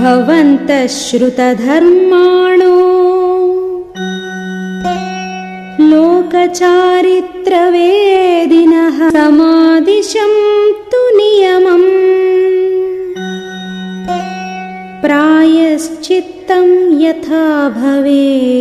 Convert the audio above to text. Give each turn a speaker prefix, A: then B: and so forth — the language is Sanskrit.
A: भवन्तः श्रुतधर्माणो लोकचारित्रवेदिनः समादिशं तु नियमम्। प्रायश्चित्तं यथा भवेत्।